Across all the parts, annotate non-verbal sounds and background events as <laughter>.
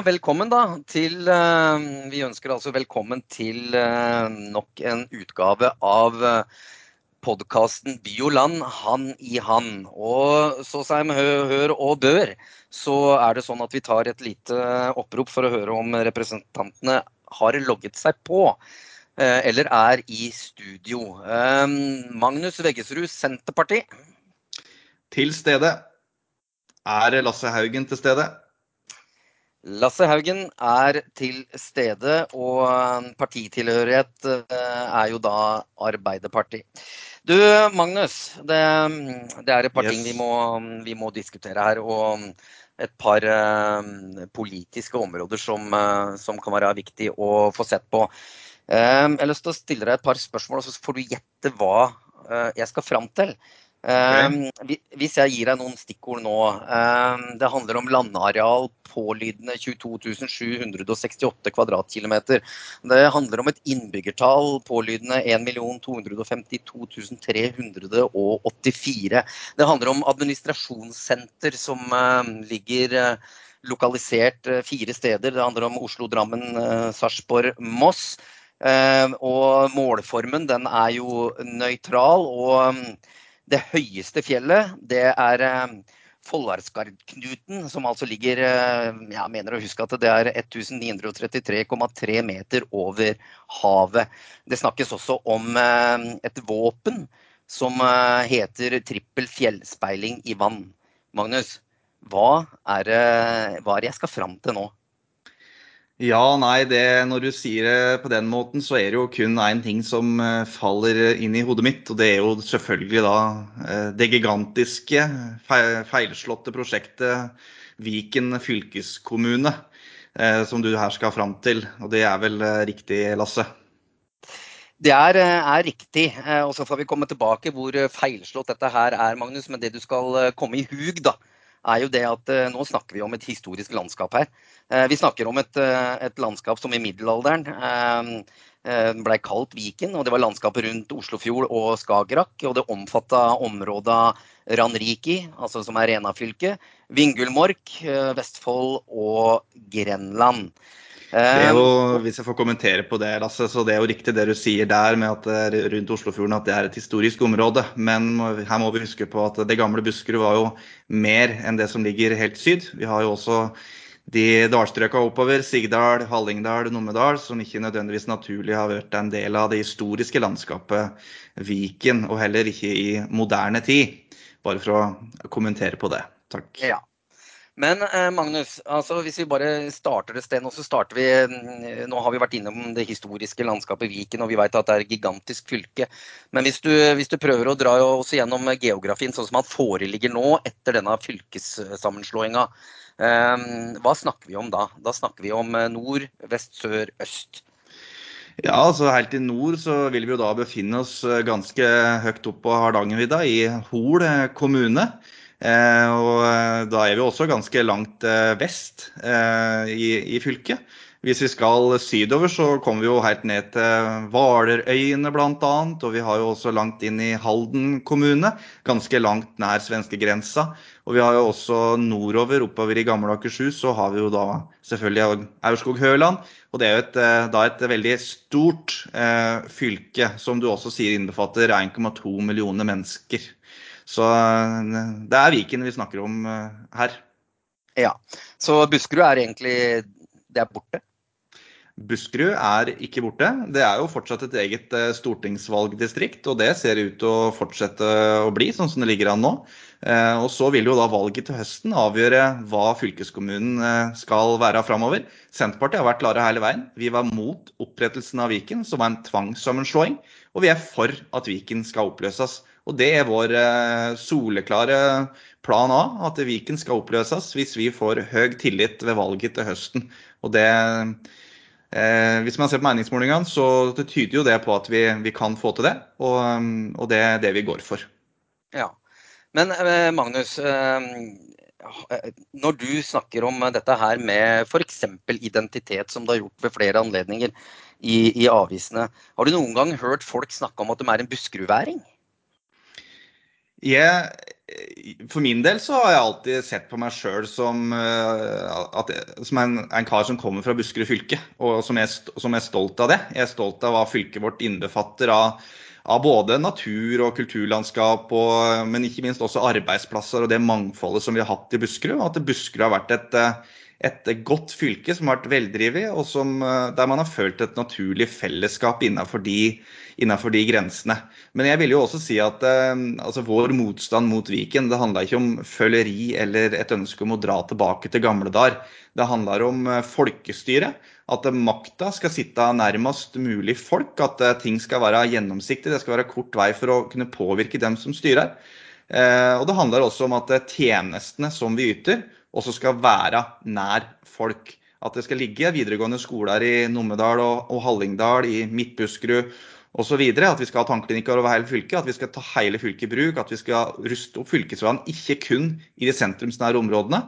Velkommen da til eh, Vi ønsker altså velkommen til eh, nok en utgave av uh, podkasten Bioland han i han. Og så Seim, hør og bør, så er det sånn at vi tar et lite opprop for å høre om representantene har logget seg på. Eller er i studio. Magnus Veggesrud, Senterparti. Til stede. Er Lasse Haugen til stede? Lasse Haugen er til stede, og partitilhørighet eh, er jo da Arbeiderpartiet. Du Magnus, det, det er et par yes. ting vi må, vi må, diskutere her. Og et par uh, politiske områder som, uh, som, kan være viktig å få sett på. Uh, jeg har lyst til å stille deg et par spørsmål, og så får du gjette hva jeg skal fram til. Okay. Ehm, hvis jeg gir deg noen stikkord nå. Ehm, det handler om landareal pålydende 22.768 kvadratkilometer. Det handler om et innbyggertall pålydende 1.252.384. Det handler om administrasjonssenter som ehm, ligger eh, lokalisert eh, fire steder. Det handler om Oslo, Drammen, eh, Sarpsborg, Moss. Og målformen den er jo nøytral. og det høyeste fjellet, det er eh, Follarskardknuten, som altså ligger eh, Jeg mener å huske at det er 1933,3 meter over havet. Det snakkes også om eh, et våpen som heter trippel fjellspeiling i vann. Magnus, hva er hva er det jeg skal fram til nå? Ja, nei, det, når du sier det på den måten, så er det jo kun én ting som eh, faller inn i hodet mitt. Og det er jo selvfølgelig da eh, det gigantiske, feilslåtte prosjektet Viken fylkeskommune. Eh, som du her skal fram til. Og det er vel riktig, Lasse? Det er, er, riktig. Og så får vi komme tilbake hvor feilslått dette her er, Magnus. Men det du skal komme i hug, da, er jo det at nå snakker vi om et historisk landskap her. Eh, vi snakker om et, eh, et, landskap som i middelalderen eh, ble kalt Viken. og Det var landskapet rundt Oslofjord og Skagerrak. og Det omfatta områda Ranriki, altså som er Rena-fylket, Vingulmork, Vestfold og Grenland. Jo, hvis jeg får kommentere på det, Lasse, så det er jo riktig det du sier der med at det er rundt Oslofjorden at det er et historisk område. Men her må vi huske på at det gamle Buskerud var jo mer enn det som ligger helt syd. Vi har jo også de dalstrøka oppover, Sigdal, Hallingdal, Numedal, som ikke nødvendigvis naturlig har vært en del av det historiske landskapet Viken, og heller ikke i moderne tid. Bare for å kommentere på det. Takk. Ja. Men eh, Magnus, altså hvis vi bare starter et sted nå, så starter vi mm, Nå har vi vært innom det historiske landskapet Viken, og vi vet at det er et gigantisk fylke. Men hvis du, hvis du prøver å dra oss gjennom geografien sånn som den foreligger nå etter denne fylkessammenslåinga, Ehm, hva snakker vi om da? Da snakker vi om eh, nord, vest, sør, øst. Ja, altså Helt i nord så vil vi jo da befinne oss eh, ganske høyt opp på Hardangervidda, i Hol eh, kommune. Eh, og da er vi også ganske langt eh, vest eh, i, fylket. Hvis vi skal sydover, så kommer vi jo helt ned til Hvalerøyene bl.a. Og vi har jo også langt inn i Halden kommune, ganske langt nær svenskegrensa. Og vi har jo også nordover, oppover i gamle Akershus, så har vi jo da selvfølgelig Aurskog-Høland. Og det er jo et, eh, da et veldig stort eh, fylke, som du også sier innbefatter 1,2 millioner mennesker. Så eh, det er Viken vi snakker om eh, her. Ja, Så Buskerud er egentlig det er borte? Buskerud er ikke borte. Det er jo fortsatt et eget eh, stortingsvalgdistrikt, og det ser ut til å fortsette å bli sånn som det ligger an nå. Og Så vil jo da valget til høsten avgjøre hva fylkeskommunen skal være framover. Senterpartiet har vært klare hele veien. Vi var mot opprettelsen av Viken, som var en tvangssammenslåing. Og vi er for at Viken skal oppløses. Og Det er vår eh, soleklare plan A, at Viken skal oppløses hvis vi får høy tillit ved valget til høsten. Og det, eh, Hvis man ser på meningsmålingene, så det tyder jo det på at vi, vi kan få til det. Og, og det er det vi går for. Ja, men eh, Magnus, eh, når du snakker om dette her med f.eks. identitet, som du har gjort ved flere anledninger i, i, avisene, har du noen gang hørt folk snakke om at de er en buskerudværing? Jeg for min del så har jeg alltid sett på meg sjøl som, uh, som en, en, kar som kommer fra Buskerud fylke, og som er, som er, stolt av det. Jeg er stolt av hva fylket vårt innbefatter av, av både natur og kulturlandskap, og, men ikke minst også arbeidsplasser og det mangfoldet som vi har hatt i Buskerud. Og at Buskerud har vært et, et godt fylke som har vært veldrevet, og som, der man har følt et naturlig fellesskap innenfor de innenfor de grensene. Men jeg vil jo også si at eh, altså vår motstand mot Viken det handla ikke om føleri eller et ønske om å dra tilbake til gamle dager. Det handler om eh, folkestyre. At makta skal sitte nærmest mulig folk. At eh, ting skal være gjennomsiktig. Det skal være kort vei for å kunne påvirke dem som styrer. Og det handler også om at tjenestene som vi yter, også skal være nær folk. At det skal ligge videregående skoler i Numedal og, og Hallingdal, i Midt-Buskerud osv. At vi skal ha tannklinikker over hele fylket, at vi skal ta hele fylket i bruk. At vi skal ruste opp fylkesveiene, ikke kun i de sentrumsnære områdene.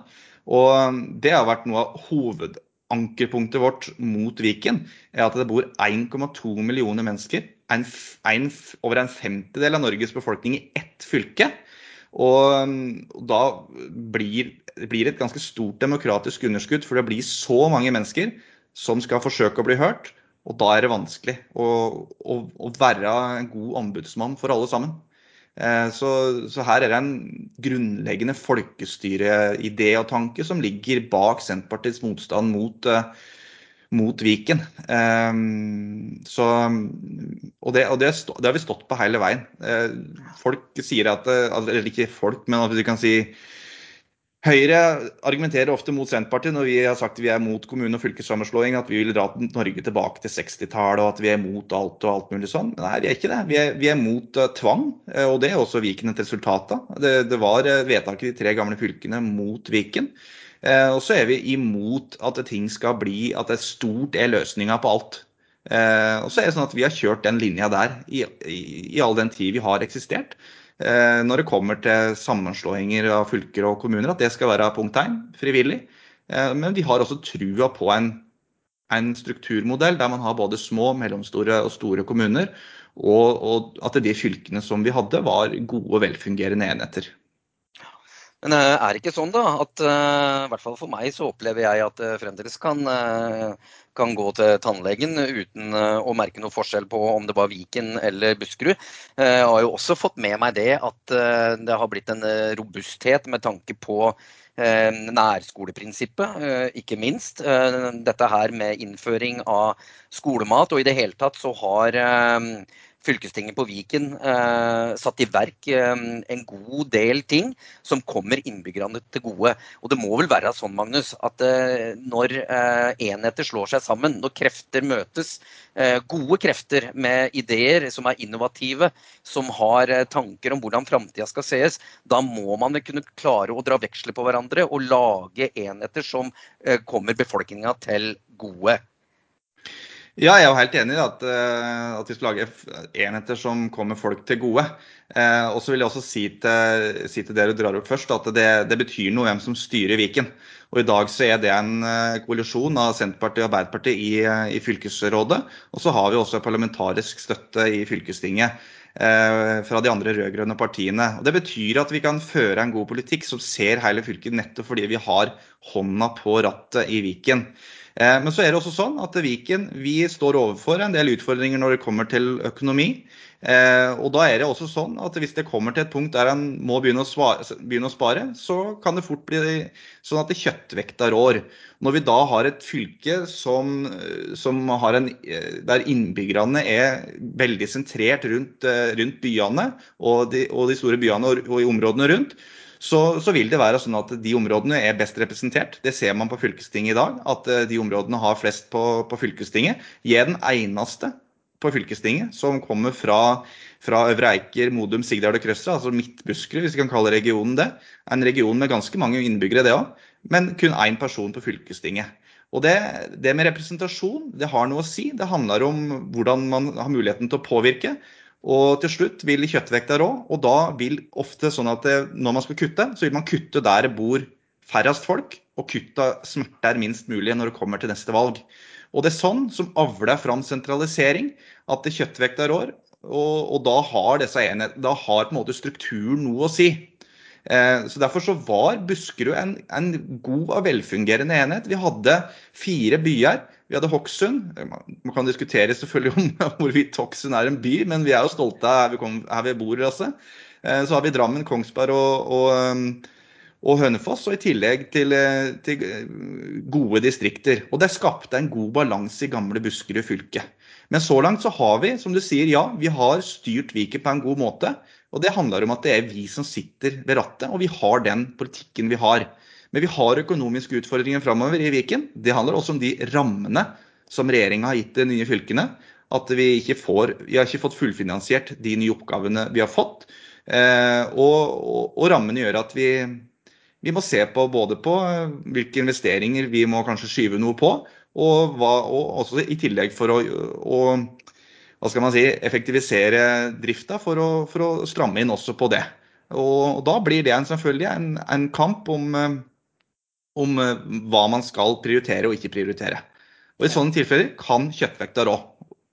Og det har vært noe av hovedankerpunktet vårt mot Viken. er At det bor 1,2 millioner mennesker, en, en, over en femtedel av Norges befolkning i ett fylke. Og da blir det blir et ganske stort demokratisk underskudd, for det blir så mange mennesker som skal forsøke å bli hørt. Og da er det vanskelig å, å, å være en god ombudsmann for alle sammen. Eh, så, så, her er det en grunnleggende folkestyreidé og tanke som ligger bak Senterpartiets motstand mot, uh, mot Viken. Um, så, og det, og det, det, har vi stått på hele veien. Folk sier at Eller ikke folk, men at vi kan si Høyre argumenterer ofte mot Senterpartiet når vi har sagt at vi er mot kommune- og fylkessammenslåing, at vi vil dra Norge tilbake til 60-tallet og at vi er mot alt og alt mulig sånn. Nei, vi er ikke det. Vi er, vi er mot uh, tvang, uh, og det er også Viken et resultat av. Det, det var uh, vedtaket i de tre gamle fylkene mot Viken. og så er vi imot at ting skal bli at det stort er løsninga på alt. og så er det sånn at vi har kjørt den linja der i, i, i all den tid vi har eksistert. Eh, når det kommer til sammenslåinger av fylker og kommuner, at det skal være punkt én, frivillig. Eh, men vi har også trua på en, en, strukturmodell der man har både små, mellomstore og store kommuner. Og, og at de fylkene som vi hadde, var gode og velfungerende enheter. Men eh, er det ikke sånn da, at i hvert fall for meg så opplever jeg at det fremdeles kan kan gå til tannlegen uten eh, å merke noe forskjell på om det var Viken eller Buskerud. Eh, jeg har jo også fått med meg det at eh, det har blitt en robusthet med tanke på nærskoleprinsippet, ikke minst. Dette her med innføring av skolemat. Og i det hele tatt så har fylkestinget på Viken eh, satt i verk eh, en god del ting som kommer innbyggerne til gode. Og det må vel være sånn, Magnus, at eh, når eh, enheter slår seg sammen, når krefter møtes, eh, gode krefter med ideer som er innovative, som har eh, tanker om hvordan framtida skal sees, da må man kunne klare å dra veksler på hverandre og lage enheter som kommer befolkninga til gode. Ja, jeg er jo helt enig i at, eh, at, vi skal lage enheter som kommer folk til gode. Eh, og så vil jeg også si til, si til dere drar opp først, at det, det, betyr noe hvem som styrer Viken. Og I dag så er det en eh, koalisjon av Senterpartiet og Arbeiderpartiet i, i fylkesrådet. Og så har vi også parlamentarisk støtte i fylkestinget eh, fra de andre rød-grønne partiene. Og Det betyr at vi kan føre en god politikk som ser hele fylket, nettopp fordi vi har hånda på rattet i Viken. Eh, men så er det også sånn at Viken vi står overfor en del utfordringer når det kommer til økonomi. Eh, og da er det også sånn at hvis det kommer til et punkt der en må begynne å, spare, begynne å spare, så kan det fort bli sånn at det kjøttvekta rår. Når vi da har et fylke som, som en, der innbyggerne er veldig sentrert rundt, eh, rundt byene og de, og de, store byene og, og i områdene rundt, så, så, vil det være sånn at de områdene er best representert. Det ser man på fylkestinget i dag, at eh, de områdene har flest på, på fylkestinget. Jeg er den eneste på fylkestinget som kommer fra, fra Øvre Eiker, Modum, Sigdal og Krøstra, altså Midt-Buskerud, hvis vi kan kalle regionen det. En region med ganske mange innbyggere, det òg, men kun én person på fylkestinget. Og det, det, med representasjon det har noe å si. Det handler om hvordan man har muligheten til å påvirke. Og til slutt vil kjøttvekta rå, og da vil ofte sånn at det, når man skal kutte, så vil man kutte der det bor færrest folk, og kutta smerter minst mulig når det kommer til neste valg. Og det er sånn som avler fram sentralisering, at kjøttvekta rår, og, og, da har disse enhetene, da har på en måte strukturen noe å si. Så Derfor så var Buskerud en, en god og velfungerende enhet. Vi hadde fire byer. Vi hadde Hokksund. Man kan diskutere selvfølgelig om <laughs> hvorvidt Hokksund er en by, men vi er jo stolte av her vi, kom, her vi bor. Altså. Så har vi Drammen, Kongsberg og, og og Hønefoss, og i tillegg til, eh, til, eh, gode distrikter. Og det skapte en god balanse i gamle Buskerud fylke. Men så langt så har vi, som du sier, ja, vi har styrt Viken på en god måte. Og det handler om at det er vi som sitter ved rattet, og vi har den politikken vi har. Men vi har økonomiske utfordringer framover i Viken. Det handler også om de rammene som regjeringa har gitt de nye fylkene. At vi ikke får, vi har ikke fått fullfinansiert de nye oppgavene vi har fått. Eh, og, og, og rammene gjør at vi vi må se på både på eh, hvilke investeringer vi må kanskje skyve noe på, og, hva, og også i tillegg for å, å hva skal man si, effektivisere drifta for for å stramme inn også på det. Og, og Da blir det en, selvfølgelig en, en kamp om, eh, om, eh, hva man skal prioritere og ikke prioritere. Og I sånne tilfeller kan kjøttvekta rå.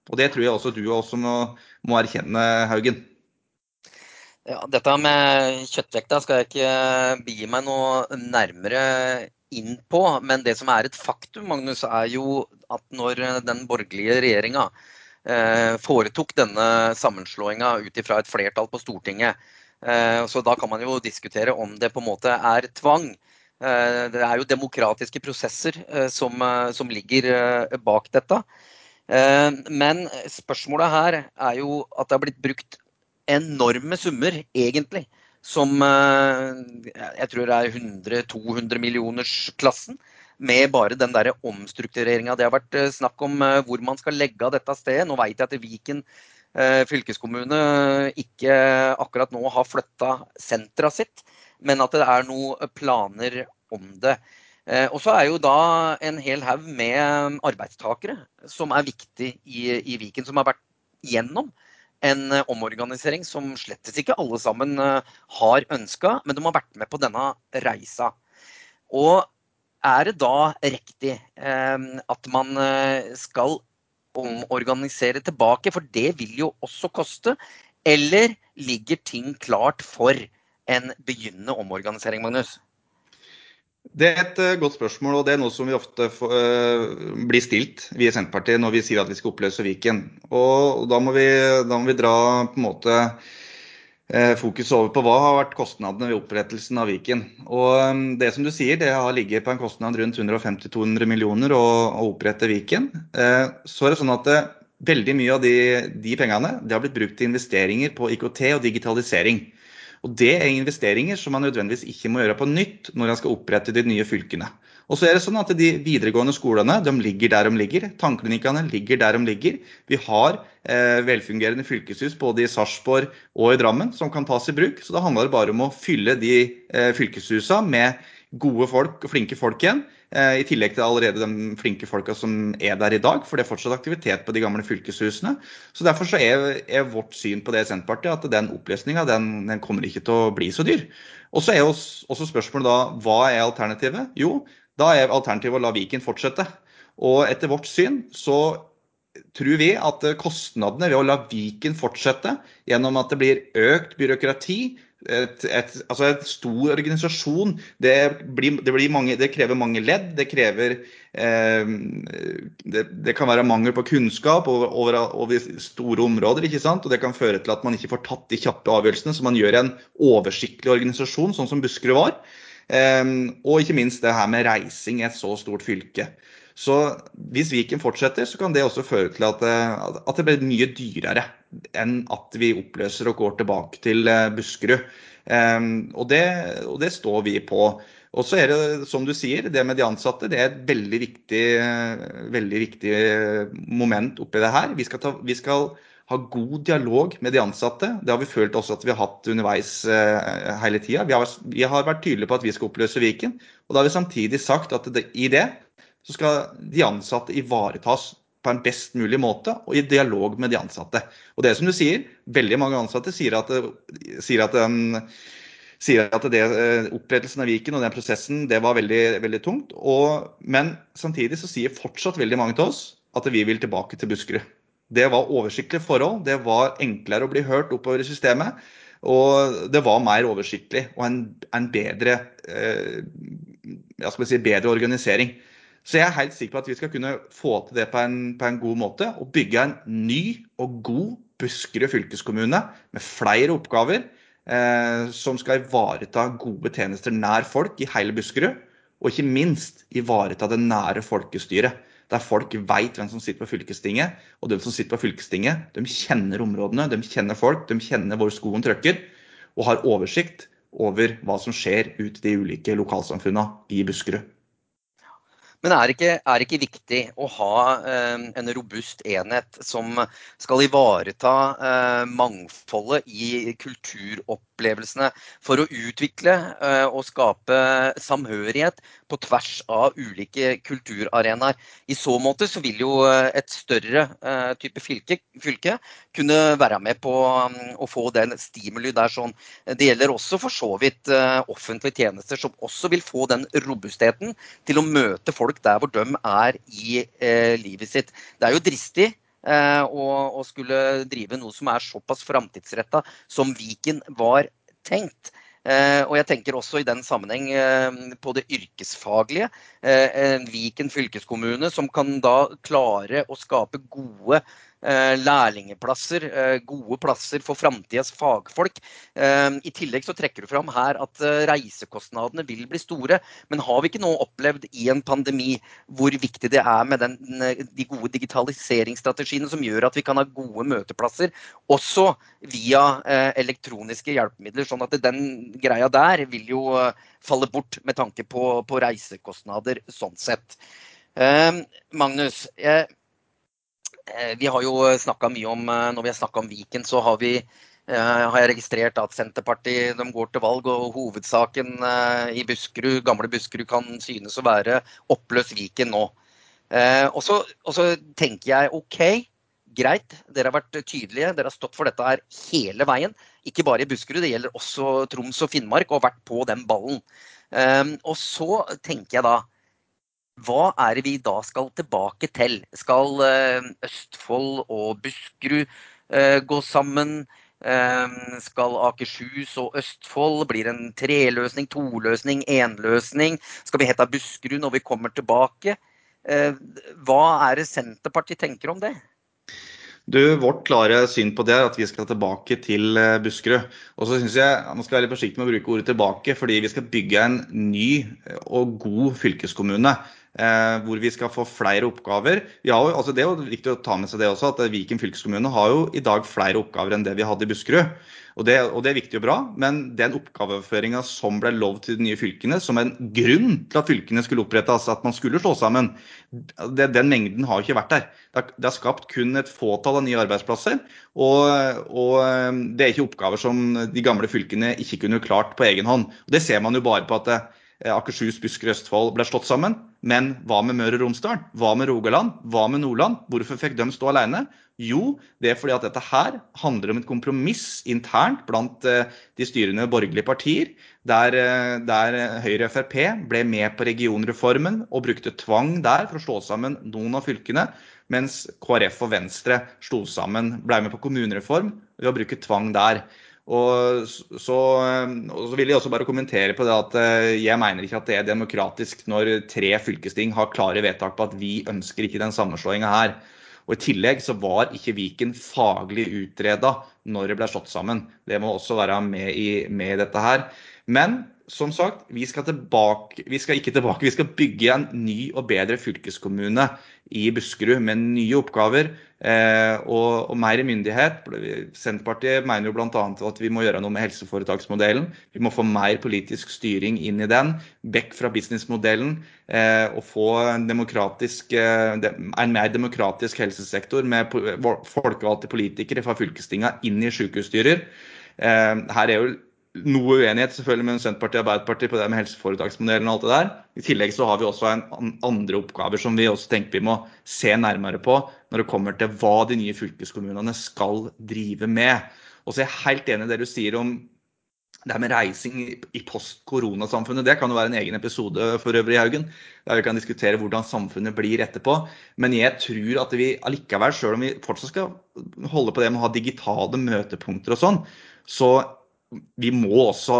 Og Det tror jeg også du også må, må erkjenne, Haugen. Ja, dette med kjøttvekta skal jeg ikke begi meg noe nærmere inn på. Men det som er et faktum, Magnus, er jo at når den borgerlige regjeringa eh, foretok denne sammenslåinga ut ifra et flertall på Stortinget, eh, så da kan man jo diskutere om det på en måte er tvang. Eh, det er jo demokratiske prosesser eh, som, eh, som, ligger bak dette. Men spørsmålet her er jo at det har blitt brukt enorme summer, egentlig. Som jeg tror er 100-200 millioners-klassen. Med bare den der omstruktureringa. Det har vært snakk om hvor man skal legge av dette stedet. Nå vet jeg at Viken fylkeskommune ikke akkurat nå har flytta sentra sitt, men at det er noen planer om det. Og så er jo da en hel haug med arbeidstakere som er viktig i, i Viken, som har vært gjennom en eh, omorganisering som slettes ikke alle sammen eh, har ønska, men de har vært med på denne reisa. Og er det da riktig eh, at man skal omorganisere tilbake, for det vil jo også koste? Eller ligger ting klart for en begynnende omorganisering, Magnus? Det er et uh, godt spørsmål, og det er noe som vi ofte får, uh, blir stilt vi i Senterpartiet når vi sier at vi skal oppløse Viken. Og, da, må vi, da, må vi, dra på en måte uh, fokus over på hva har vært kostnadene ved opprettelsen av Viken. Og det som du sier, det har ligget på en kostnad rundt 150-200 millioner å, å, opprette Viken. så er det sånn at veldig mye av de, de pengene det har blitt brukt til investeringer på IKT og digitalisering. Og Det er investeringer som man nødvendigvis ikke må gjøre på nytt når man skal opprette de nye fylkene. Og så er det sånn at De videregående skolene de ligger der de ligger. Tannklinikkene ligger der de ligger. Vi har eh, velfungerende fylkeshus både i Sarpsborg og i Drammen som kan tas i bruk. Så da handler det bare om å fylle de eh, fylkeshusene med gode folk og flinke folk igjen. Eh, I tillegg til allerede de flinke folka som er der i dag, for det er fortsatt aktivitet på de gamle fylkeshusene. Så Derfor så er, er vårt syn på det i Senterpartiet at den oppløsninga den, den, kommer ikke til å bli så dyr. Og så er også spørsmålet da hva er alternativet? Jo, da er alternativet å la Viken fortsette. Og etter vårt syn så tror vi at kostnadene ved å la Viken fortsette gjennom at det blir økt byråkrati, et, et, altså et stor organisasjon. Det, blir, det, blir mange, det krever mange ledd. Det krever eh, det, det, kan være mangel på kunnskap over, over, over, store områder. ikke sant? Og det kan føre til at man ikke får tatt de kjappe avgjørelsene. Så man gjør en oversiktlig organisasjon, sånn som Buskerud var. Eh, og ikke minst det her med reising i et så stort fylke. Så hvis Viken fortsetter, så kan det også føre til at, eh, at det blir mye dyrere enn at vi oppløser og går tilbake til eh, Buskerud. Um, og, det, og, det, står vi på. Og så er det, som du sier, det med de ansatte det er et veldig viktig, veldig viktig moment oppi det her. Vi skal, ta, vi skal, ha god dialog med de ansatte. Det har vi følt også at vi har hatt underveis hele tida. Vi, vi, har vært tydelige på at vi skal oppløse Viken. Og da har vi samtidig sagt at det, i det så skal de ansatte ivaretas på en best mulig måte og i dialog med de ansatte. Og det som du sier, veldig mange ansatte sier at, sier at, den, sier at det, uh, opprettelsen av Viken og den prosessen det var veldig, veldig tungt. Og, men samtidig så sier fortsatt veldig mange til oss at vi vil tilbake til Buskerud. Det var oversiktlige forhold, det var enklere å bli hørt oppover i systemet. Og det var mer oversiktlig og en, en bedre, eh, si, bedre, organisering. Så jeg er helt sikker på at vi skal kunne få til det på en, på en god måte. Og bygge en ny og god Buskerud fylkeskommune med flere oppgaver. Eh, som skal ivareta gode tjenester nær folk i hele Buskerud. Og ikke minst ivareta det nære folkestyret der folk veit hvem som sitter på fylkestinget. Og de som sitter på fylkestinget, de kjenner områdene, de kjenner folk, de kjenner hvor skoen trykker. Og har oversikt over hva som skjer ute i de ulike lokalsamfunnene i Buskerud. Men er det ikke, er ikke viktig å ha eh, en robust enhet som skal ivareta eh, mangfoldet i kulturopplevelsene for å utvikle eh, og skape samhørighet på tvers av ulike kulturarenaer? I så måte så vil jo eh, et større eh, type fylke, fylke, kunne være med på um, å få den stimuli der. sånn. Det gjelder også for så vidt offentlige tjenester, som også vil få den robustheten til å møte folk der hvor de er i livet sitt. Det er jo dristig eh, å, å, skulle drive noe som er såpass framtidsretta som Viken var tenkt. Uh, og jeg tenker også i den sammenheng uh, på det yrkesfaglige. Uh, Viken fylkeskommune som kan da klare å skape gode lærlingeplasser, eh, gode plasser for framtidas fagfolk. Eh, I tillegg så trekker du fram her at reisekostnadene vil bli store. Men har vi ikke nå opplevd i en pandemi hvor viktig det er med den, de gode digitaliseringsstrategiene som gjør at vi kan ha gode møteplasser, også via elektroniske hjelpemidler. Sånn at den greia der vil jo falle bort med tanke på, på reisekostnader sånn sett. Magnus, Eh, vi har jo snakka mye om eh, Når vi har snakka om Viken, så har, vi, eh, har jeg registrert at Senterpartiet går til valg, og hovedsaken i Buskerud, gamle Buskerud kan synes å være oppløs Viken nå. Og så tenker jeg OK, greit, dere har vært tydelige. Dere har stått for dette her hele veien. Ikke bare i Buskerud, det gjelder også Troms og Finnmark, og vært på den ballen. Og så tenker jeg da hva er det vi da skal tilbake til? Skal eh, Østfold og Buskerud eh, gå sammen? Eh, skal Akershus og Østfold blir en treløsning, toløsning, énløsning? Skal vi hete Buskerud når vi kommer tilbake? Hva er det Senterpartiet tenker om det? Du, Vårt klare syn på det er at vi skal tilbake til Buskerud. Og så synes jeg Man skal være litt forsiktig med å bruke ordet tilbake, fordi vi skal bygge en ny og god fylkeskommune. Eh, hvor vi skal få flere oppgaver. Jo, altså det er jo viktig å ta med seg det også, at Viken fylkeskommune har jo i dag flere oppgaver enn det vi hadde i Buskerud. Og det, og det er viktig og bra, men den oppgaveoverføringa som ble lov til de nye fylkene, som en grunn til at fylkene skulle opprettes, at man skulle slå sammen, det, den mengden har jo ikke vært der. Det har, det har, skapt kun et fåtall av nye arbeidsplasser. Og, og, eh, det er ikke oppgaver som de gamle fylkene ikke kunne klart på egen hånd. Og det ser man jo bare på at det, Eh, Akershus, Buskerud, Østfold ble slått sammen. Men hva med Møre og Romsdal? Hva med Rogaland? Hva med Nordland? Hvorfor fikk de stå alene? Jo, det er fordi at dette her handler om et kompromiss internt blant eh, de styrende borgerlige partier, der, eh, der Høyre og Frp ble med på regionreformen og brukte tvang der for å slå sammen noen av fylkene, mens KrF og Venstre slo sammen, ble med på kommunereform ved å bruke tvang der. Og så, og så, vil jeg også bare kommentere på det at eh, jeg mener ikke at det er demokratisk når tre fylkesting har klare vedtak på at vi ønsker ikke den sammenslåinga her. Og I tillegg så var ikke Viken faglig utreda når det ble slått sammen. Det må også være med i med dette her. Men som sagt, vi skal, tilbake, vi skal ikke tilbake. Vi skal bygge en ny og bedre fylkeskommune i Buskerud med nye oppgaver eh, og, og, mer myndighet. Senterpartiet mener jo bl.a. at vi må gjøre noe med helseforetaksmodellen. Vi må få mer politisk styring inn i den. Vekk fra businessmodellen. Eh, og få en, eh, en, mer demokratisk helsesektor med folkevalgte politikere fra fylkestinga inn i sykehusstyrer. Eh, her er jo noe uenighet selvfølgelig med Senterpartiet og Arbeiderpartiet på det med helseforetaksmodellen og alt det der. I tillegg så har vi også en, andre oppgaver som vi også tenker vi må se nærmere på når det kommer til hva de nye fylkeskommunene skal drive med. Og så er jeg helt enig i det du sier om det her med reising i post-koronasamfunnet. Det kan jo være en egen episode for øvrig, Haugen. Der vi kan diskutere hvordan samfunnet blir etterpå. Men jeg tror at vi allikevel, selv om vi fortsatt skal holde på det med å ha digitale møtepunkter og sånn, så vi må også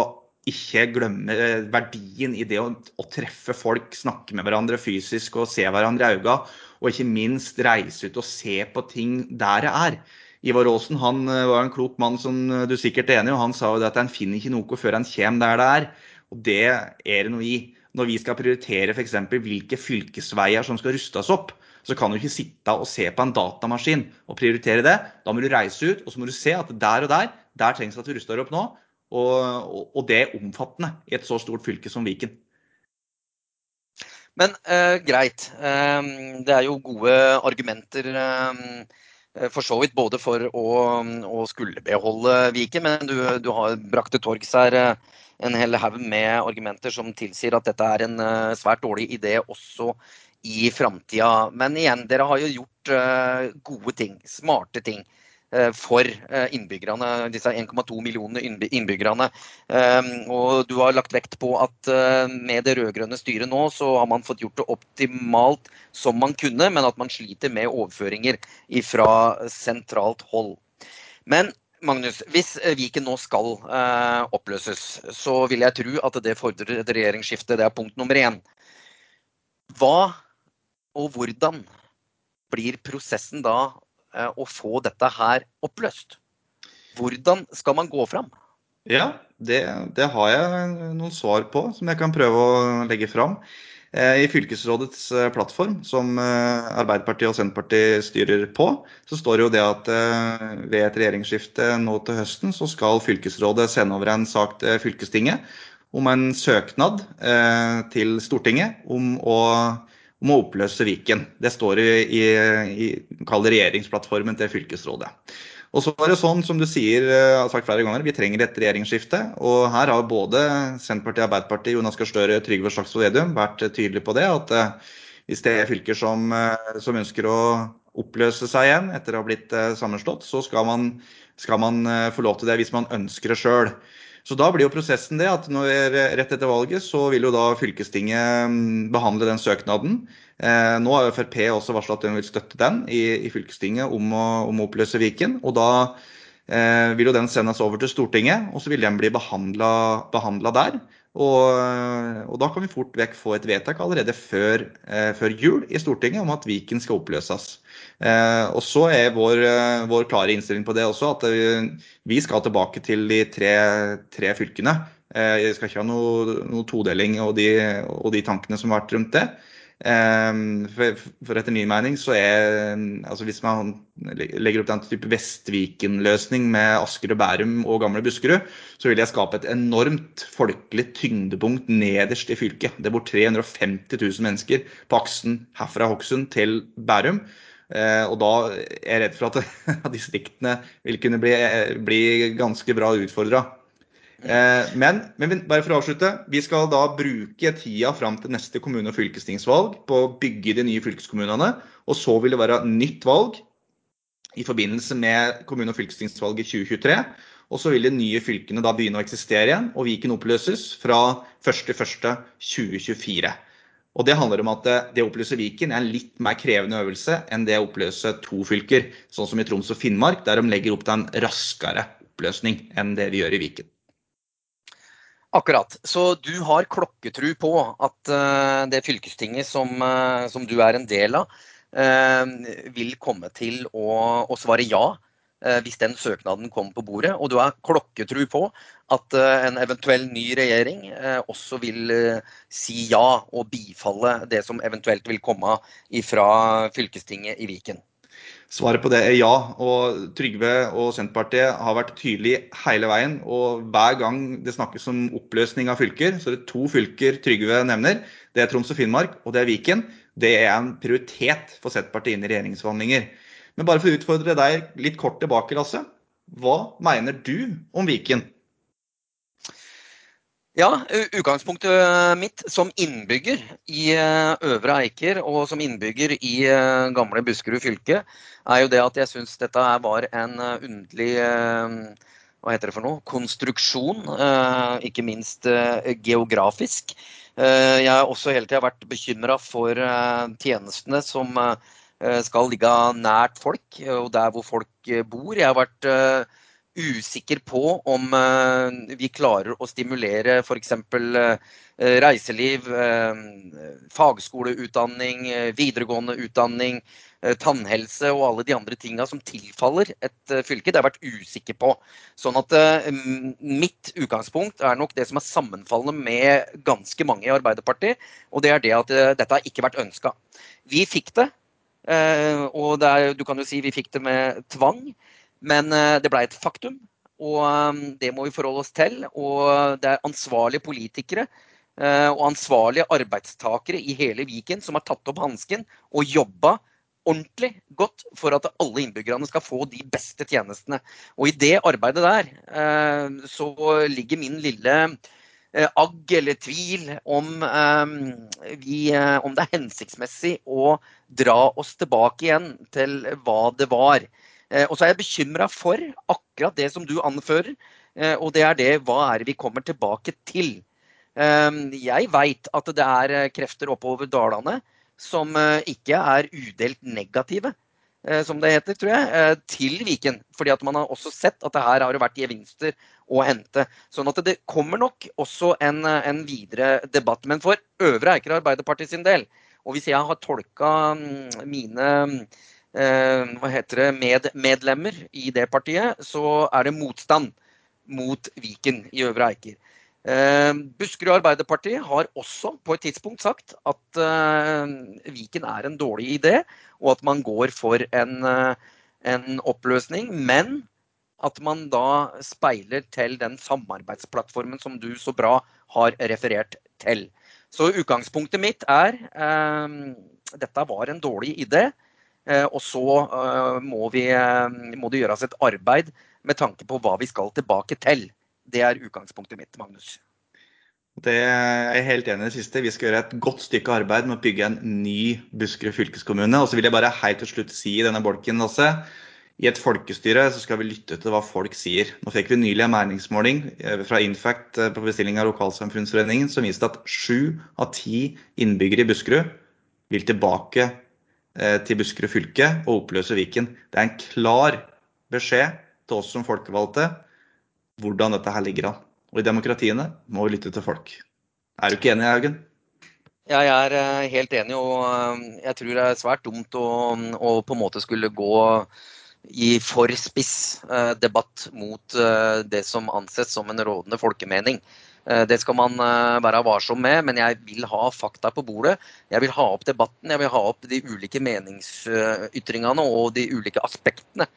ikke glemme verdien i det å, å, treffe folk, snakke med hverandre fysisk og se hverandre i øynene. Og ikke minst reise ut og se på ting der det er. Ivar Aasen han eh, var en klok mann som eh, du sikkert er enig i, og han sa jo at en finner ikke noe før en kommer der det er. Og det er det noe i. Når vi skal prioritere f.eks. hvilke fylkesveier som skal rustes opp, så kan du ikke sitte og se på en datamaskin og prioritere det. Da må du reise ut og så må du se at der og der, der trengs det at vi ruster opp nå. Og, og, det er omfattende i et så stort fylke som Viken. Men eh, greit. Eh, det er jo gode argumenter eh, for så vidt både for å, å skulle beholde Viken, men du, du har brakt til torgs her eh, en hel haug med argumenter som tilsier at dette er en eh, svært dårlig idé også i framtida. Men igjen, dere har jo gjort eh, gode ting, smarte ting. Eh, for eh, innbyggerne, disse 1,2 millionene innbyggerne. Ehm, og du har lagt vekt på at eh, med det rød-grønne styret nå, så har man fått gjort det optimalt som man kunne, men at man sliter med overføringer fra sentralt hold. Men Magnus, hvis Viken nå skal oppløses, så vil jeg tro at det fordrer et regjeringsskifte. Det er punkt nummer én. Hva og hvordan blir prosessen da å få dette her oppløst. Hvordan skal man gå fram? Ja, det, det, har jeg noen svar på som jeg kan prøve å legge fram. Eh, I fylkesrådets eh, plattform, som Arbeiderpartiet og Senterpartiet styrer på, så står det jo det at ved et regjeringsskifte nå til høsten, så skal fylkesrådet sende over en sak til fylkestinget om en søknad til Stortinget om å om å oppløse Viken. Det står i, i, i regjeringsplattformen til fylkesrådet. Og så er det sånn, som du sier, jeg har sagt flere ganger, vi trenger et regjeringsskifte. Og her har både Senterpartiet, Arbeiderpartiet, Jonas Gahr Støre, Trygve Slagsvold Vedum vært tydelige på det. At eh, hvis det er fylker som, eh, som, ønsker å oppløse seg igjen etter å ha blitt sammenslått, så skal man, skal man få lov til det hvis man ønsker det sjøl. Så da blir jo prosessen det at når, rett etter valget så vil jo da fylkestinget mm, behandle den søknaden. Eh, nå har Frp også varsla at de vil støtte den i, i fylkestinget om å, om å, oppløse Viken. Og da eh, vil jo den sendes over til Stortinget, og så vil den bli behandla der. Og, og, da kan vi fort vekk få et vedtak allerede før, eh, før jul i Stortinget om at Viken skal oppløses. Eh, og så er vår, eh, vår, klare innstilling på det også at eh, vi skal tilbake til de tre, tre fylkene. Vi skal ikke ha noe, noe todeling og de, og de, tankene som har vært rundt det. For, for etter min mening så er altså Hvis man legger opp den type Vestviken-løsning med Asker og Bærum og gamle Buskerud, så vil jeg skape et enormt folkelig tyngdepunkt nederst i fylket. Det bor 350 000 mennesker på aksen herfra Hokksund til Bærum. Eh, og da er jeg redd for at <laughs> distriktene vil kunne bli, bli ganske bra utfordra. Eh, men, men, bare for å avslutte. Vi skal da bruke tida fram til neste kommune- og fylkestingsvalg på å bygge de nye fylkeskommunene. Og så vil det være nytt valg i forbindelse med kommune- og fylkestingsvalget i 2023. Og så vil de nye fylkene da begynne å eksistere igjen, og Viken oppløses fra 1.1.2024. Og Det handler om at det å oppløse Viken er en litt mer krevende øvelse enn det å oppløse to fylker, sånn som i Troms og Finnmark, der de legger opp til en raskere oppløsning enn det vi gjør i Viken. Akkurat. Så du har klokketru på at uh, det fylkestinget som, uh, som, du er en del av, vil komme til å, å svare ja Eh, hvis den søknaden kommer på bordet. Og du har klokketru på at eh, en eventuell ny regjering eh, også vil si ja og bifalle det som eventuelt vil komme fra fylkestinget i Viken. Svaret på det er ja. Og Trygve og Senterpartiet har vært tydelige hele veien. Og hver gang det snakkes om oppløsning av fylker, så er det to fylker Trygve nevner. Det er Troms og Finnmark, og det er Viken. Det er en prioritet for Senterpartiet inn i regjeringsforhandlinger. Men bare for å utfordre deg litt kort tilbake, Lasse. Hva mener du om Viken? Ja, utgangspunktet mitt som innbygger i eh, Øvre Eiker og som innbygger i eh, gamle Buskerud fylke, er jo det at jeg syns dette var en eh, underlig hva heter det for noe, konstruksjon, ikke minst geografisk. Jeg har også hele tida vært bekymra for tjenestene som skal ligge nært folk, og der hvor folk eh, bor. Jeg har vært eh, usikker på om vi klarer å stimulere f.eks. reiseliv, fagskoleutdanning, videregående utdanning, tannhelse og alle de andre tinga som tilfaller et fylke. Det har jeg vært usikker på. Sånn at mitt utgangspunkt er nok det som er sammenfallende med ganske mange i Arbeiderpartiet, og det er det at dette har ikke vært ønska. Vi fikk det, og det er, du kan jo si vi fikk det med tvang. Men det ble et faktum, og det må vi forholde oss til. Og det er ansvarlige politikere og ansvarlige arbeidstakere i hele Viken som har tatt opp hansken og jobba ordentlig godt for at alle innbyggerne skal få de beste tjenestene. Og i det arbeidet der så ligger min lille agg eller tvil om, vi, om det er hensiktsmessig å dra oss tilbake igjen til hva det var. Og så er jeg bekymra for akkurat det som du anfører, og det er det hva er det vi kommer tilbake til. Jeg veit at det er krefter oppover dalene som ikke er udelt negative, som det heter, tror jeg, til Viken. Fordi at man har også sett at det her har vært gevinster å hente. Sånn at det kommer nok også en, en videre debatt. Men for Øvre Eiker Arbeiderparti sin del, og hvis jeg har tolka mine Eh, hva heter det, med medlemmer i det partiet, så er det motstand mot Viken i Øvre Eiker. Eh, Buskerud Arbeiderparti har også på et tidspunkt sagt at eh, Viken er en dårlig idé, og at man går for en, en oppløsning. Men at man da speiler til den samarbeidsplattformen som du så bra har referert til. Så utgangspunktet mitt er dette var en dårlig idé. Eh, og så eh, må, vi, eh, må det gjøres et arbeid med tanke på hva vi skal tilbake til. Det er utgangspunktet mitt, Magnus. Det er jeg helt enig i det siste. Vi skal gjøre et godt stykke arbeid med å bygge en ny Buskerud fylkeskommune. Og så vil jeg bare helt til slutt si i denne bolken også, i et folkestyre så skal vi lytte til hva folk sier. Nå fikk vi nylig en meningsmåling fra Infact på bestilling av Lokalsamfunnsforeningen som viste at sju av ti innbyggere i Buskerud vil tilbake Eh, til Buskerud fylke og oppløse Viken. Det er en klar beskjed til oss som folkevalgte hvordan dette her ligger an. Og i demokratiene må vi lytte til folk. Er du ikke enig, Haugen? Ja, jeg er eh, helt enig, og eh, jeg tror det er svært dumt å, å på en måte skulle gå i for spiss debatt mot det som anses som en rådende folkemening. Eh, det skal man eh, være varsom med, men jeg vil ha fakta på bordet. Jeg vil ha opp debatten, jeg vil ha opp de ulike meningsytringene og de ulike aspektene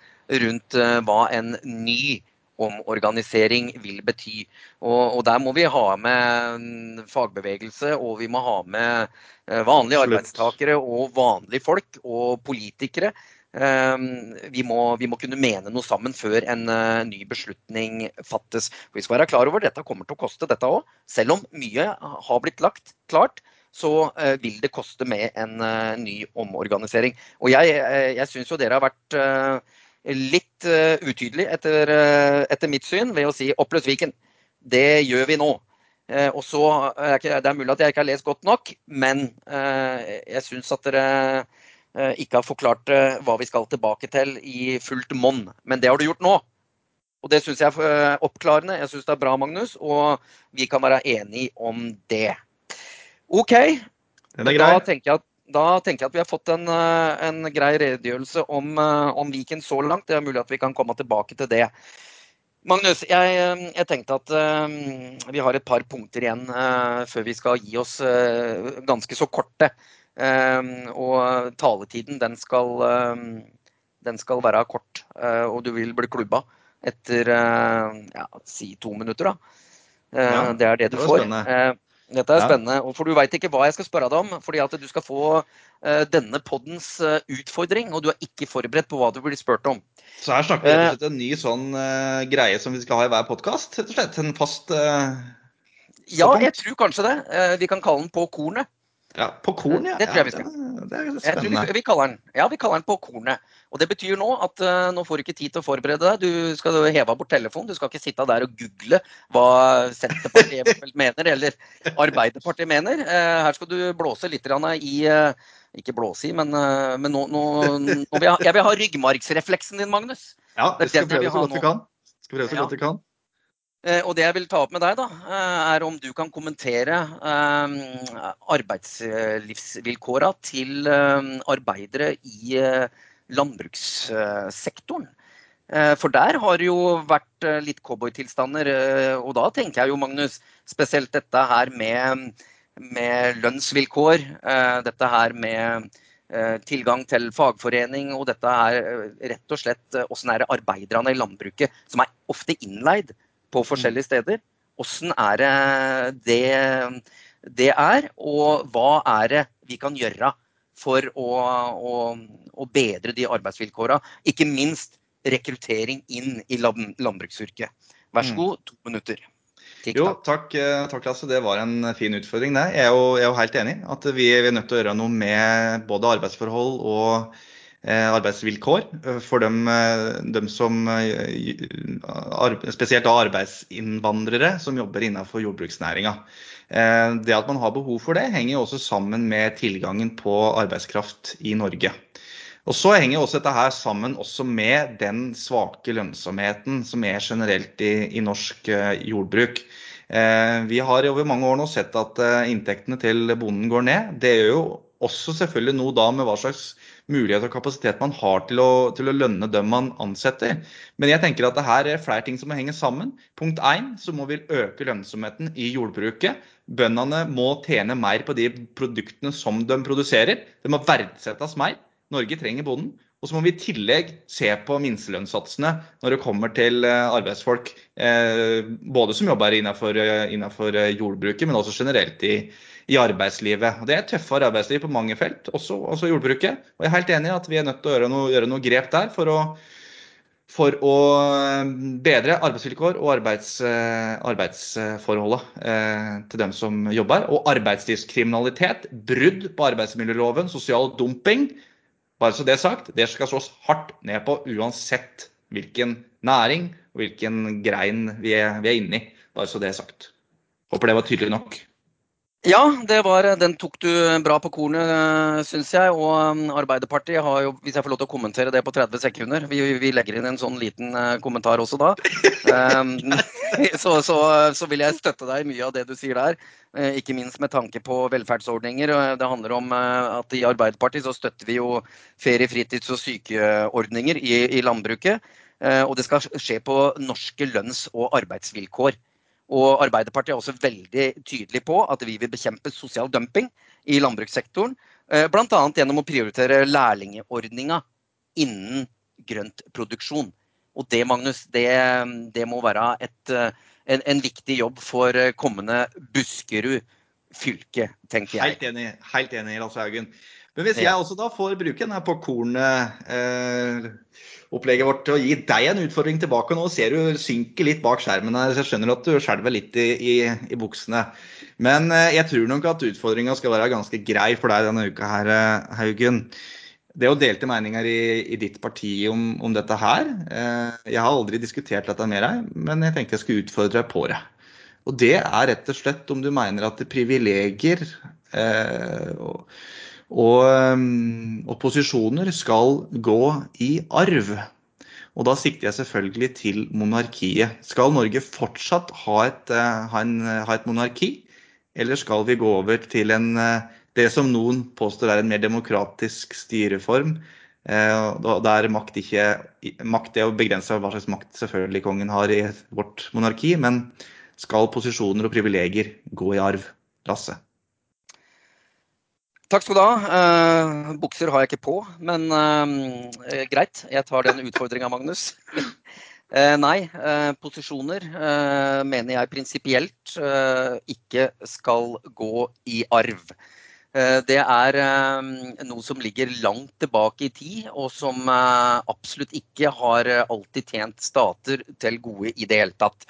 rundt eh, hva en ny omorganisering vil bety. Og, og, Der må vi ha med fagbevegelse, og vi må ha med vanlige arbeidstakere og vanlige folk og politikere Ehm, vi må, vi må, kunne mene noe sammen før en uh, ny beslutning fattes. Vi skal være klar over at dette kommer til å koste, dette òg. Selv om mye har blitt lagt klart, så uh, vil det koste med en ny omorganisering. Og jeg, jeg syns jo dere har vært litt utydelig etter, etter, mitt syn ved å si oppløs Viken. Det gjør vi nå. og så, Det er mulig at jeg ikke har lest godt nok, men jeg syns at dere Eh, ikke har forklart eh, hva vi skal tilbake til i fullt monn. Men det har du gjort nå. Og det syns jeg er eh, oppklarende. Jeg syns det er bra, Magnus, og vi kan være enige om det. OK. Da tenker, jeg at, da tenker jeg at vi har fått en, en grei redegjørelse om, om, Viken så langt. Det er mulig at vi kan komme tilbake til det. Magnus, jeg, jeg tenkte at uh, vi har et par punkter igjen uh, før vi skal gi oss uh, ganske så korte. Og taletiden den skal, den skal være kort, eh, og du vil bli klubba etter eh, ja, si to minutter. da. Eh, ja, det er det du det får. Spennende. Dette er ja. spennende, for du veit ikke hva jeg skal spørre deg om. fordi at du skal få denne poddens utfordring, og du er ikke forberedt på hva du blir spurt om. Så her snakker vi rett og slett en ny sånn uh, greie som vi skal ha i hver podkast? En fast uh, Ja, jeg tror kanskje det. Uh, vi kan kalle den På kornet. Ja, På korn, ja. Det tror jeg vi skal. Det, det er spennende. Vi, vi, kaller den, ja, vi kaller den På kornet. Og Det betyr nå at uh, nå får du ikke tid til å forberede deg. Du skal heve bort telefonen. Du skal ikke sitte der og google hva Senterpartiet <laughs> mener, eller Arbeiderpartiet mener. Uh, her skal du blåse litt i uh, Ikke blåse i, men, men nå, nå, nå vil jeg, jeg, vil ha ryggmargsrefleksen din, Magnus. Ja, vi skal prøve så godt vi kan. Skal prøve så godt vi kan. Og det jeg vil ta opp med deg, da, er om du kan kommentere arbeidslivsvilkåra til arbeidere i landbrukssektoren. For der har det jo vært litt cowboytilstander. Og da tenker jeg jo, Magnus, spesielt dette her med, med lønnsvilkår. Dette her med tilgang til fagforening, og dette er rett og slett åssen er det arbeiderne i landbruket, som er ofte innleid på forskjellige steder. Åssen er det det er, og hva er det vi kan gjøre for å, å, å bedre de arbeidsvilkåra? Ikke minst rekruttering inn i landbruksyrket. Vær så god, to minutter. Jo, takk, takk Lasse. Det var en fin utfordring. Det. Jeg er jo, jeg er jo helt enig at vi, vi, er nødt til å gjøre noe med både arbeidsforhold og eh, arbeidsvilkår for dem, dem som Spesielt da arbeidsinnvandrere som jobber innenfor jordbruksnæringa. Eh, det at man har behov for det, henger også sammen med tilgangen på arbeidskraft i Norge. Og så henger også dette her sammen også med den svake lønnsomheten som er generelt i, i norsk jordbruk. Eh, vi har over mange år nå sett at inntektene til bonden går ned. Det gjør jo også selvfølgelig noe da med hva slags mulighet og kapasitet man har til å, til å lønne dem man ansetter. Men jeg tenker at det her er flere ting som må henge sammen. Punkt 1, så må vi øke lønnsomheten i jordbruket. Bøndene må tjene mer på de produktene som de produserer. Det må verdsettes mer. Norge trenger bonden. Og så må vi i tillegg se på minstelønnssatsene når det kommer til arbeidsfolk. Både som jobber innenfor, innenfor jordbruket, men også generelt i, i arbeidslivet. Og det er tøffere arbeidsliv på mange felt, også, også jordbruket. Og jeg er helt enig i at vi er nødt til å gjøre noe, gjøre noe grep der for å, for å bedre arbeidsvilkår og arbeids, arbeidsforholdet eh, til dem som jobber. Og arbeidslivskriminalitet, brudd på arbeidsmiljøloven, sosial dumping bare så det er sagt, det skal slås hardt ned på uansett hvilken næring og hvilken grein vi er, vi er inne i. Bare så det er sagt. Håper det var tydelig nok. Ja, var, den tok du bra på kornet, syns jeg. Og Arbeiderpartiet har jo, hvis jeg får lov til å kommentere det på 30 sekunder Vi, vi legger inn en sånn liten kommentar også da. <laughs> så, så, så, vil jeg støtte deg i mye av det du sier der. Ikke minst med tanke på velferdsordninger. Det handler om at i Arbeiderpartiet så støtter vi jo ferie-, fritids- og sykeordninger i, i landbruket. Og det skal skje på norske lønns- og arbeidsvilkår. Og Arbeiderpartiet er også veldig tydelig på at vi vil bekjempe sosial dumping i landbrukssektoren. Bl.a. gjennom å prioritere lærlingordninga innen grøntproduksjon. Og det, Magnus, det, det må være et, en, en, viktig jobb for kommende Buskerud fylke, tenker jeg. Helt enig, helt enig Lars Haugen. Men hvis jeg også da får bruke denne på kornet-opplegget eh, vårt til å gi deg en utfordring tilbake nå, ser du synker litt bak skjermen her, så jeg skjønner at du skjelver litt i, i, i, buksene. Men eh, jeg tror nok at utfordringa skal være ganske grei for deg denne uka her, eh, Haugen. Det er jo delte meninger i, i ditt parti om, om, dette her. Eh, jeg har aldri diskutert dette med deg, men jeg tenkte jeg skulle utfordre deg på det. Og det er rett og slett om du mener at det privilegier eh, og, og, um, posisjoner skal gå i arv. Og da sikter jeg selvfølgelig til monarkiet. Skal Norge fortsatt ha et, uh, ha en, ha et monarki, eller skal vi gå over til en, uh, det som noen påstår er en mer demokratisk styreform, der makt ikke Makt er å begrense hva slags makt selvfølgelig kongen har i vårt monarki, men skal posisjoner og privilegier gå i arv? Lasse? Takk skal du ha. Uh, bukser har jeg ikke på, men uh, greit. Jeg tar den utfordringa, Magnus. uh, <laughs> nei, posisjoner mener jeg prinsipielt ikke skal gå i arv. Det er noe som ligger langt tilbake i tid, og som absolutt ikke har alltid tjent stater til gode i det hele tatt.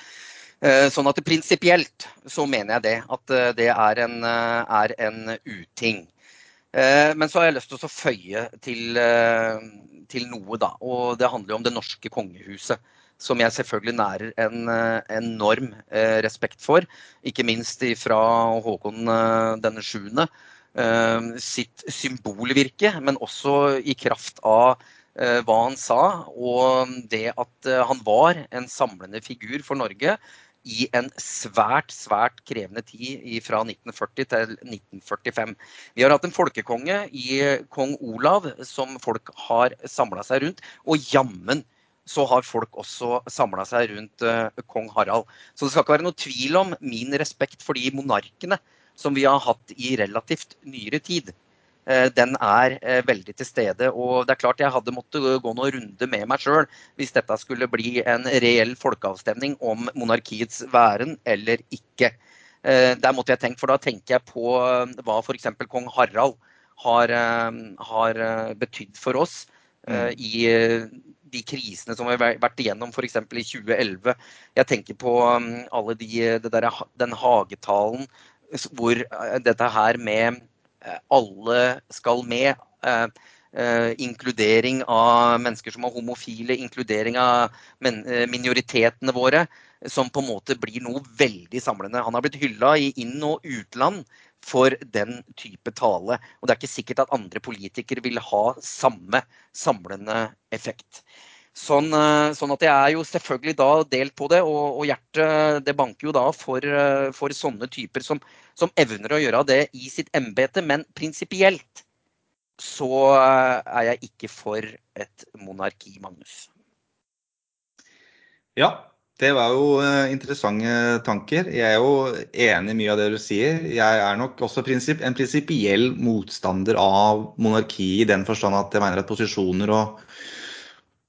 Sånn at prinsipielt så mener jeg det. At det er en, er en uting. Eh, men så har jeg lyst til å føye til, eh, til, noe, da. Og det handler jo om det norske kongehuset. Som jeg selvfølgelig nærer en eh, enorm respekt for. Ikke minst fra Håkon denne sjuende. Sitt symbolvirke, men også i kraft av hva han sa, og det at han var en samlende figur for Norge i en svært, svært krevende tid fra 1940 til 1945. Vi har hatt en folkekonge i kong Olav som folk har samla seg rundt, og jammen så har folk også samla seg rundt uh, kong Harald. Så det skal ikke være noe tvil om min respekt for de monarkene som vi har hatt i relativt nyere tid. Uh, den er uh, veldig til stede. Og det er klart jeg hadde måttet gå noen runde med meg sjøl hvis dette skulle bli en reell folkeavstemning om monarkiets væren eller ikke. Der måtte jeg tenke, for da tenker jeg på hva f.eks. kong Harald har, har betydd for oss mm. i de krisene som vi har vært igjennom f.eks. i 2011. Jeg tenker på um, alle de, der, den hagetalen hvor eh, dette her med eh, alle skal med. Uh, uh, inkludering av mennesker som er homofile, inkludering av minoritetene våre, som på en måte blir noe veldig samlende. Han har blitt hylla i inn- og utland for den type tale. Og det er ikke sikkert at andre politikere vil ha samme samlende effekt. Sånn, eh, sånn, at jeg er jo selvfølgelig da delt på det, og, og hjertet det banker jo da for, eh, for sånne typer som, som, evner å gjøre det i sitt embete. Men prinsipielt så eh, er jeg ikke for et monarki, Magnus. Ja, det var jo interessante tanker. Jeg er jo enig i mye av det du sier. Jeg er nok også prinsipp, en prinsipiell motstander av monarki i den forstand at jeg mener at posisjoner og,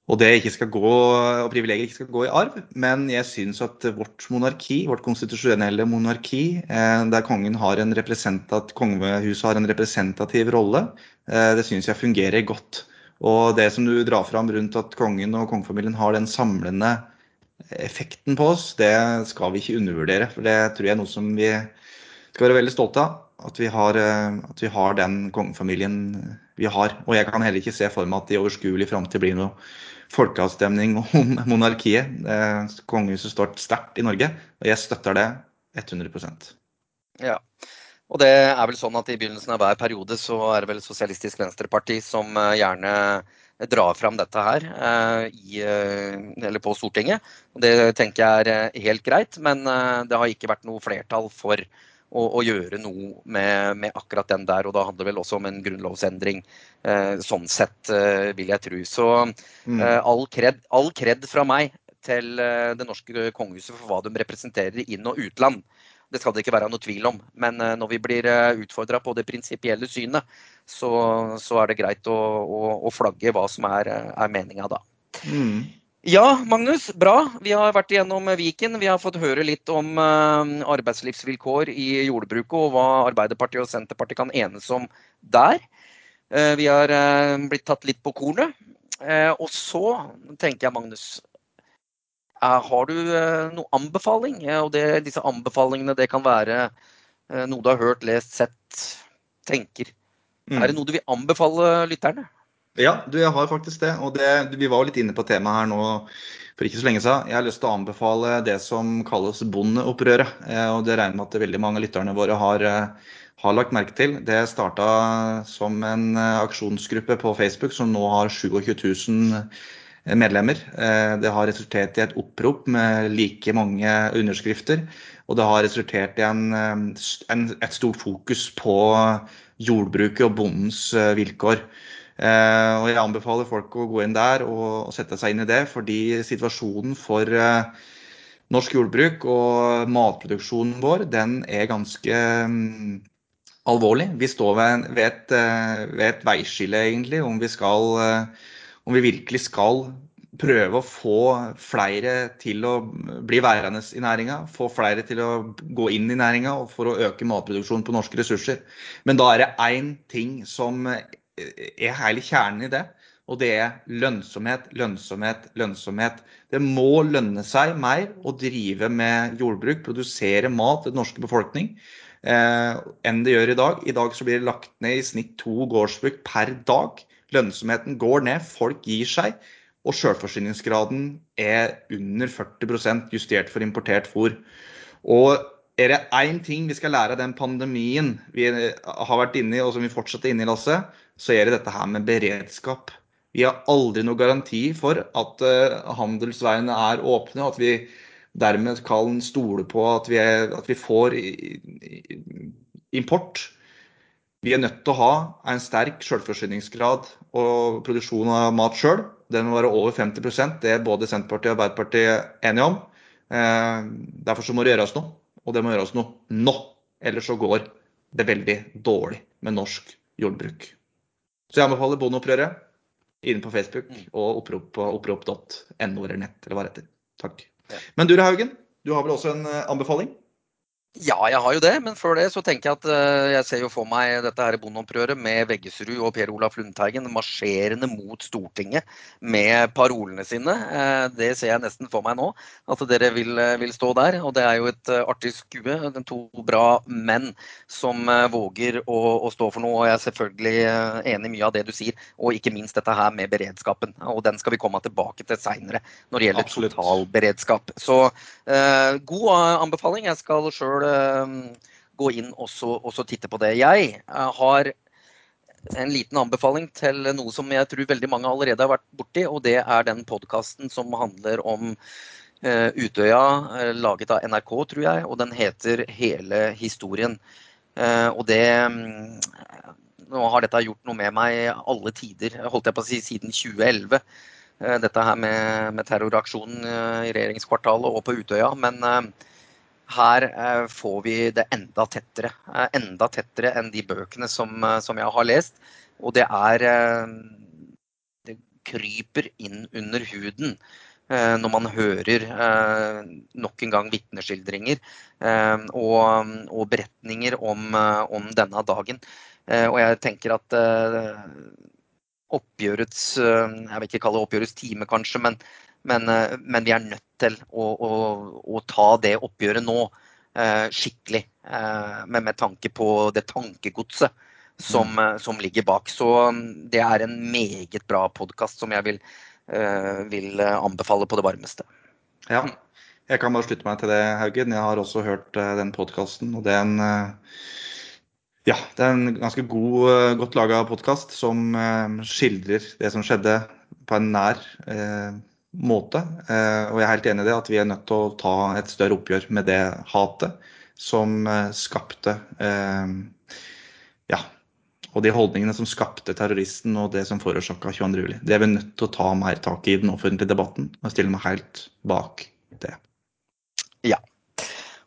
og det ikke skal gå, og privilegier ikke skal gå i arv. Men jeg syns at vårt monarki, vårt konstitusjonelle monarki, eh, der kongen har en kongehuset har en representativ rolle, eh, det syns jeg fungerer godt. Og det som du drar fram rundt at kongen og kongefamilien har den samlende effekten på oss, det skal vi ikke undervurdere. For det tror jeg er noe som vi skal være veldig stolte av. At vi har, eh, at vi har den kongefamilien vi har. Og jeg kan heller ikke se for meg at det i overskuelig framtid blir noe folkeavstemning om <laughs> monarkiet. Kongehuset står sterkt i Norge, og jeg støtter det 100% Ja, og det er vel sånn at i begynnelsen av hver periode så er det vel Sosialistisk Venstreparti som eh, gjerne drar fram dette her eh, i, eller på Stortinget. Det tenker jeg er eh, helt greit, men det har ikke vært noe flertall for å, å gjøre noe med, med, akkurat den der. Og da handler det vel også om en grunnlovsendring, sånn sett, vil jeg tro. Så eh, all, kred, all kred fra meg til det norske kongehuset for hva de representerer i inn- og utland. Det skal det ikke være noe tvil om. Men eh, når vi blir eh, utfordra på det prinsipielle synet, så, så, er det greit å, å, å, flagge hva som er, eh, er meninga da. Mm. Ja, Magnus. Bra. Vi har vært igjennom Viken. Vi har fått høre litt om arbeidslivsvilkår i jordbruket og hva Arbeiderpartiet og Senterpartiet kan enes om der. vi har blitt tatt litt på kornet. og så tenker jeg, Magnus, Eh, har du noen anbefaling? Og det, disse anbefalingene det kan være eh, noe du har hørt, lest, sett, tenker. Mm. Er det noe du vil anbefale lytterne? Ja, du, jeg har faktisk det. Og det, vi var jo litt inne på temaet her nå for ikke så lenge siden. Jeg har lyst til å anbefale det som kalles bondeopprøret. Og det regner med at veldig mange av lytterne våre har, har lagt merke til. Det starta som en aksjonsgruppe på Facebook som nå har 27 000 medlemmer. Eh, det har resultert i et opprop med like mange underskrifter. Og det har resultert i en, eh, en, et stort fokus på jordbruket og bondens eh, vilkår. Og jeg anbefaler folk å gå inn der og, sette seg inn i det, fordi situasjonen for norsk jordbruk og matproduksjonen vår, den er ganske um, alvorlig. Vi står ved, et, ved et veiskille, egentlig, om vi skal om vi virkelig skal prøve å få flere til å bli værende i næringa, få flere til å gå inn i næringa for å øke matproduksjonen på norske ressurser. Men da er det én ting som er hele kjernen i det, og det er lønnsomhet, lønnsomhet, lønnsomhet. Det må lønne seg mer å drive med jordbruk, produsere mat til den norske befolkning, eh, enn det gjør i dag. I dag så blir det lagt ned i snitt to gårdsbruk per dag. Lønnsomheten går ned, folk gir seg. Og selvforsyningsgraden er under 40% justert for importert fôr. Og er det én ting vi skal lære av den pandemien vi har vært inne i, og som vi fortsetter inne i, Lasse, så er det dette her med beredskap. Vi har aldri noe garanti for at handelsveiene er åpne, og at vi dermed kan stole på at vi, er, at vi får import. Vi er nødt til å ha en sterk selvforsyningsgrad og produksjon av mat sjøl. Den må være over 50% Det er både Senterpartiet og Arbeiderpartiet enige om. Derfor så må det gjøres noe, og det må gjøres noe nå. Ellers så går det veldig dårlig med norsk jordbruk. Så jeg anbefaler Bondeopprøret inne på Facebook og opprop på opprop.no eller nett, eller hva det heter. Takk. Men du Haugen, du har vel også en anbefaling? Ja, jeg har jo det, men før det så tenker jeg at uh, jeg ser jo for meg dette her bondeopprøret med Veggesrud og Per Olaf Lundteigen marsjerende mot Stortinget med parolene sine. Uh, det ser jeg nesten for meg nå, at dere vil, uh, vil stå der. Og det er jo et artig skue. De to bra menn som våger å, å, stå for noe. Og jeg er selvfølgelig enig i mye av det du sier, og ikke minst dette her med beredskapen. Og den skal vi komme tilbake til seinere når det gjelder Absolutt. totalberedskap. Så god anbefaling. Jeg skal sjøl Eh, gå inn og så titte på det. Jeg eh, har en liten anbefaling til noe som jeg tror veldig mange allerede har vært borti, og det er den podkasten som handler om uh, Utøya, laget av NRK, tror jeg, og den heter Hele historien. Uh, og det um, Nå har dette gjort noe med meg alle tider, holdt jeg på å si, siden 2011. Uh, dette her med, med terroraksjonen i regjeringskvartalet og på Utøya. Men her eh, får vi det enda tettere. Eh, enda tettere enn de bøkene som, eh, som jeg har lest. Og det er Det kryper inn under huden når man hører nok en gang vitneskildringer og, og, beretninger om, om, denne dagen. Og jeg tenker at oppgjørets Jeg vil ikke kalle det oppgjørets time, kanskje, men men, eh, men vi er nødt til å, å, å ta det oppgjøret nå eh, skikkelig. Eh, med, med, tanke på det tankegodset som, mm. som, ligger bak. Så mm, det er en meget bra podkast som jeg vil, vil, anbefale på det varmeste. Ja, jeg kan bare slutte meg til det, Haugen. Jeg har også hørt den podkasten. Og det er en ja, det er en ganske god, godt laga podkast som skildrer det som skjedde på en nær måte. Eh, og jeg er helt enig i det at vi er nødt til å ta et større oppgjør med det hatet som eh, skapte eh, Ja. Og de holdningene som skapte terroristen og det som forårsaka 22.07. Det er vi nødt til å ta mer tak i i den offentlige debatten. Og stille meg helt bak det. Ja.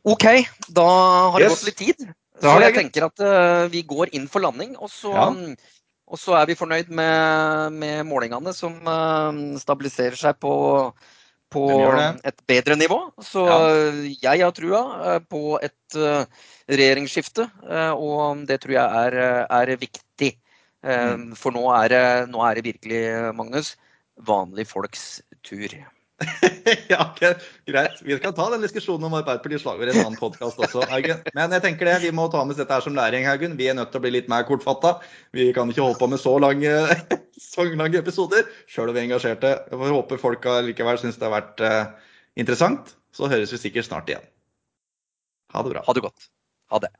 OK, da har det yes. gått litt tid. Så jeg tenker at uh, vi går inn for landing. Og så ja. Og så er vi fornøyd med, med målingene som uh, stabiliserer seg på, på et bedre nivå. Så ja. jeg har trua uh, på et uh, regjeringsskifte, og det tror jeg er, er viktig. Mm. For nå er, det, nå er det virkelig, Magnus, vanlige folks tur. <laughs> ja, okay. greit. Vi kan ta den diskusjonen om Arbeiderpartiets slagord i en annen podkast også, Haugen. Men jeg tenker det, vi må ta med dette her som læring, Haugen. Vi er nødt til å bli litt mer kortfatta. Vi kan ikke holde på med så lange, <laughs> så lange episoder, sjøl om vi er engasjerte. Jeg håper folk likevel syns det har vært uh, interessant. Så høres vi sikkert snart igjen. Ha det bra. Ha det godt. Ha det.